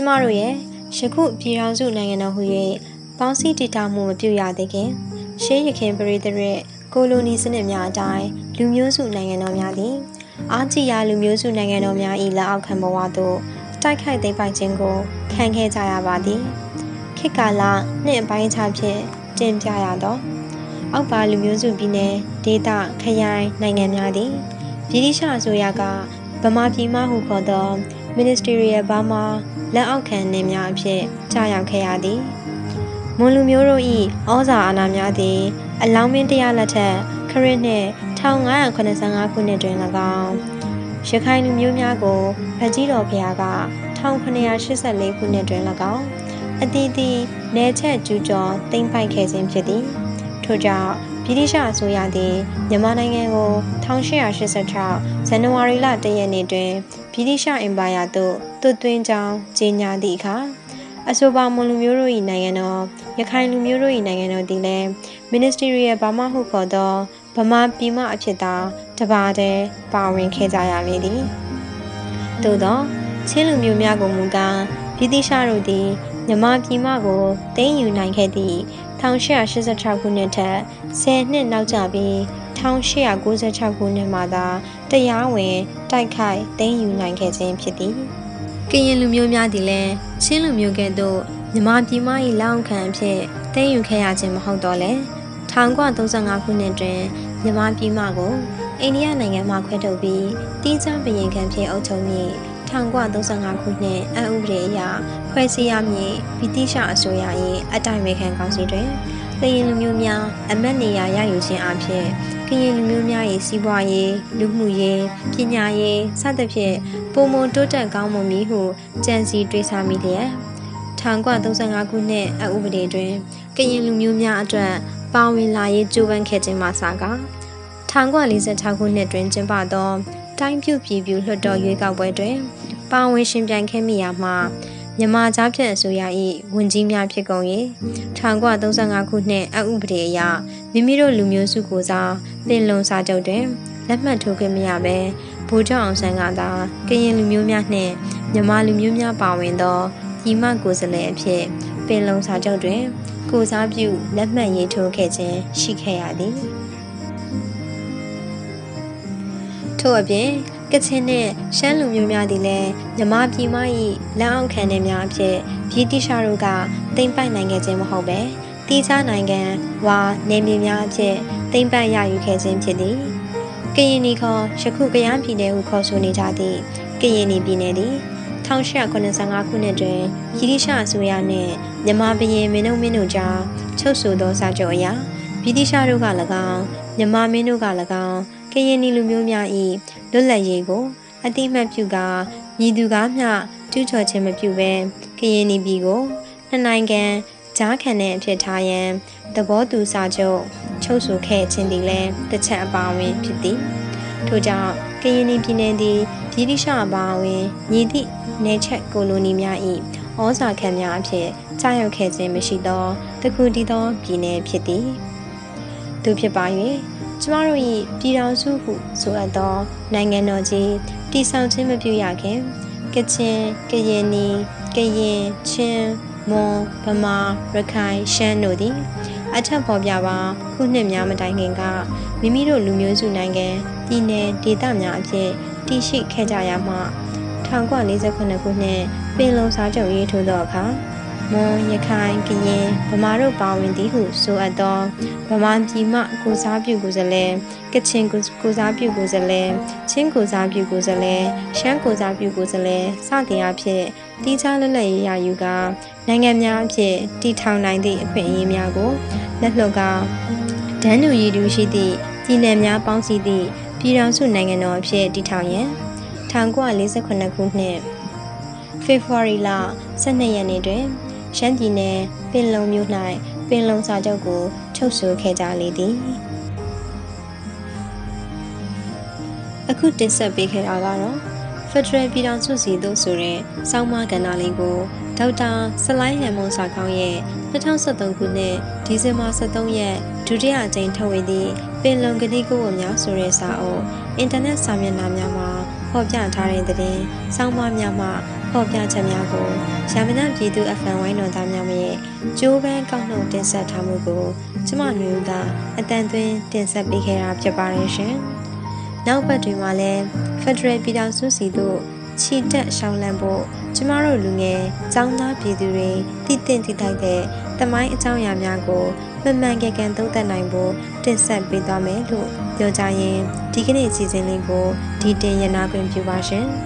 ကျမတို့ရဲ့ယခုပြည်ထောင်စုနိုင်ငံတော်ဟူ၍ပေါင်းစည်းတည်ထောင်မှုမပြုရသေးခင်ရှေးရခင်ပရိသတ်ရဲ့ကိုလိုနီစနစ်များအတိုင်းလူမျိုးစုနိုင်ငံတော်များသည်အာချီယာလူမျိုးစုနိုင်ငံတော်များ၏လက်အောက်ခံဘဝသို့တိုက်ခိုက်သိမ်းပိုက်ခြင်းကိုခံခဲ့ကြရပါသည်ခေတ်ကာလနှင့်အပိုင်းအခြားဖြင့်တင်ပြရသောအောက်ပါလူမျိုးစုပြည်နယ်ဒေသခရိုင်နိုင်ငံများသည်ဗြိတိရှအစိုးရကဗမာပြည်မှဟုခေါ်သော Ministerial Burma လက်အောက်ခံနေများအဖြစ်ကြာရောက်ခဲ့ရသည်မွန်လူမျိုးတို့၏ဩဇာအာဏာများသည် အလောင်းမင်းတရားလက်ထက်ခရစ်နှစ်1585ခုနှစ်တွင်၎င်းရခိုင်လူမျိုးများကိုဗကြီးတော်ဖျားက1984ခုနှစ်တွင်၎င်းအတီးတီနေချက်ကျူးကျော်တင်ပိုက်ခဲ့ခြင်းဖြစ်သည်ထို့ကြောင့် ဗြိတိရှအစိုးရသည်မြန်မာနိုင်ငံကို1886ဇန်နဝါရီလ1ရက်နေ့တွင်ဗြိတိရှအင်ပါယာသို့သွတ်သွင်းကြောင်းကြေညာသည့်အခါအဆိုပါမွန်လူမျိုးတို့၏နိုင်ငံတော်ရခိုင်လူမျိုးတို့၏နိုင်ငံတော်သည်လည်း Ministerial Burma ဟုခေါ်သောဗမာပြည်မှအဖြစ်သာတပါးတည်းပါဝင်ခဲ့ကြရလေသည်သို့သောချင်းလူမျိုးများကိုမူကားဗြိတိရှတို့သည်မြမပြည်မှကိုတင်းယူနိုင်ခဲ့သည့် 1886ခုနှစ်ထက်10နှစ်နောက်ကျပြီး1896ခုနှစ်မှာသာတရားဝင်တိုက်ခိုက်သိမ်းယူနိုင်ခဲ့ခြင်းဖြစ်သည်ကရင်လူမျိုးများသည်လည်းချင်းလူမျိုးကဲ့သို့မြမပြည်မ၏လောင်ခံအဖြစ်သိမ်းယူခဲ့ရခြင်းမဟုတ်တော့လဲ1935ခုနှစ်တွင်မြမပြည်မကိုအိန္ဒိယနိုင်ငံမှခွဲထုတ်ပြီးတီးခြားဘရင်ခံဖြစ်အုပ်ချုပ်မည် 1935ခုနှစ်အဥပဒေအရဖွဲ့စည်းရမည်ဗြိတိရှအစိုးရ၏အတိုင်ပင်ခံကောင်စီတွင်ကရင်လူမျိုးများအမတ်နေရာရယူခြင်းအဖြစ်ကရင်လူမျိုးများ၏စီးပွားရေးလူမှုရေးပညာရေးစသဖြင့်ပုံမတိုးတက်ကောင်းမွန်မည်ဟုကြံစီတွေးဆမိလျက်1935ခုနှစ်အဥပဒေတွင်ကရင်လူမျိုးများအတွက်ပါဝင်လာရေးကြိုးပမ်းခဲ့ခြင်းမှစကား1946ခုနှစ်တွင်ကျင်းပသော တိုင်းပြုပြည်ပြုလွှတ်တော်ရွေးကောက်ပွဲတွင်ပါဝင်ရှင်ပြိုင်ခဲ့မိရာမှာမြန်မာကြားဖြတ်အစိုးရ၏ဝန်ကြီးများဖြစ်ကုန်၍1935ခုနှစ်အဥပဒေအရမိမိတို့လူမျိုးစုကိုစားပင်လုံစာချုပ်တွင်လက်မှတ်ထိုးခဲ့မရဘဲဗိုလ်ချုပ်အောင်ဆန်းကသာကရင်လူမျိုးများနှင့်မြန်မာလူမျိုးများပါဝင်သောညီမကိုယ်စားလှယ်အဖြစ်ပင်လုံစာချုပ်တွင်ကိုစားပြုလက်မှတ်ရေးထိုးခဲ့ခြင်းရှိခဲ့ရသည် ထို့အပြင်ကချင်နဲ့ရှမ်းလူမျိုးများသည်လည်းမြမပြည်မ၏လက်အောက်ခံတဲ့များအဖြစ်ဗြိတိရှတို့ကတိမ့်ပိုက်နိုင်ခဲ့ခြင်းမဟုတ်ပဲတီးခြားနိုင်ငံဝါနေမြေများအဖြစ်တိမ့်ပိုက်ရယူခဲ့ခြင်းဖြစ်သည်ကရင်နီခေါ်ယခုကရမ်းပြည်နယ်ဟုခေါ်ဆိုနေကြသည့်ကရင်နီပြည်နယ်သည်1895ခုနှစ်တွင်ဗြိတိရှအစိုးရနှင့်မြန်မာဘရင်မင်းတို့မင်းတို့ကြားချုပ်ဆိုသောစာချုပ်အရ ဗြိတိရှတို့က၎င်းမြန်မာမင်းတို့က၎င်းကရင်နီလူမျိုးများ၏လွတ်လပ်ရေးကိုအတိမတ်ပြုကာမြည်သူကားမျှကျူးကျော်ခြင်းမပြုဘဲကရင်နီပြည်ကိုနှစ်နိုင်ငံကြားခံတဲ့အဖြစ်ထားရန်သဘောတူစာချုပ်ချုပ်ဆိုခဲ့ခြင်းသည်လည်းတစ်ချက်အပါအဝင်ဖြစ်သည်ထို့ကြောင့်ကရင်နီပြည်နယ်သည်ဗြိတိရှအပါအဝင်ညီသည့်နေချက်ကိုလိုနီများ၏ဩဇာခံများအဖြစ်ကြာရောက်ခဲ့ခြင်းမရှိသောတခုတည်းသောပြည်နယ်ဖြစ်သည် သူဖြစ်ပါ၍ကျမတို့၏ပြည်တော်စုဟုဆိုအပ်သော နိုင်ငံတော်ကြီးတည်ဆောက်ခြင်းမပြုရခင်ကချင်ကရင်နီကရင်ချင်းမွန်ဗမာရခိုင်ရှမ်းတို့သည်အထက်ပေါ်ပြပါခုနှစ်များမတိုင်ခင်ကမိမိတို့လူမျိုးစုနိုင်ငံပြည်내ဒေသများအဖြစ်တည်ရှိခဲ့ကြရမှ1948ခုနှစ်ပင်လုံစာချုပ်ရေးထိုးသောအခါ မွန်ရခိုင်ကရင်ဗမာတို့ပါဝင်သည်ဟုဆိုအပ်သောဗမာပြည်မှကိုစားပြုကိုယ်စားလှယ်ကချင်ကိုစားပြုကိုယ်စားလှယ်ချင်းကိုစားပြုကိုယ်စားလှယ်ရှမ်းကိုစားပြုကိုယ်စားလှယ်စသည်အဖြစ်တီးခြားလွတ်လပ်ရေးရယူကနိုင်ငံများအဖြစ်တည်ထောင်နိုင်သည့်အခွင့်အရေးများကိုလက်လွတ်ကဒန်းတူရည်တူရှိသည့်ပြည်နယ်များပေါင်းစည်းသည့်ပြည်ထောင်စုနိုင်ငံတော်အဖြစ်တည်ထောင်ရန်1948ခုနှစ်ဖေဖော်ဝါရီလ12ရက်နေ့တွင် ရှမ်းပြည်နယ်ပင်လုံမြို့၌ပင်လုံစာချုပ်ကိုချုပ်ဆိုခဲ့ကြလေသည်အခုတင်ဆက်ပေးခဲ့တာကတော့ Federal ပြည်ထောင်စုစီသို့ဆိုတဲ့စောင်းမကဏ္ဍလေးကိုဒေါက်တာဆလိုင်းဟန်မွန်စာကောင်းရဲ့2023ခုနှစ်ဒီဇင်ဘာ23ရက်ဒုတိယအကြိမ်ထုတ်ဝေသည့်ပင်လုံကတိကိုအများဆိုတဲ့စာအုပ်အင်တာနက်စာမျက်နှာများမှာဖော်ပြထားတဲ့သတင်းစောင်းမများမှ ဖော်ပြချက်များကိုရာမဏပြည်သူ FM ဝိုင်းတော်သားများရဲ့ကြိုးပမ်းကောက်နှုတ်တင်ဆက်ထားမှုကိုကျမမျိုးကအတန်သွင်းတင်ဆက်ပေးခဲ့တာဖြစ်ပါတယ်ရှင်။နောက်ပတ်တွင်မှာလည်း Federal ပြည်ထောင်စုစီတို့ခြိတက်ရှောင်းလန့်ဖို့ကျမတို့လူငယ်ចောင်းသားပြည်သူတွေတည်တင့်တည်ထိုက်တဲ့တမိုင်းအကြောင်းအရာများကိုမှန်မှန်ကန်ကန်သုံးသပ်နိုင်ဖို့တင်ဆက်ပေးသွားမယ်လို့ပြောကြရင်ဒီကနေ့အစီအစဉ်လေးကိုဒီတင်ရနာခွင့်ပြုပါရှင်။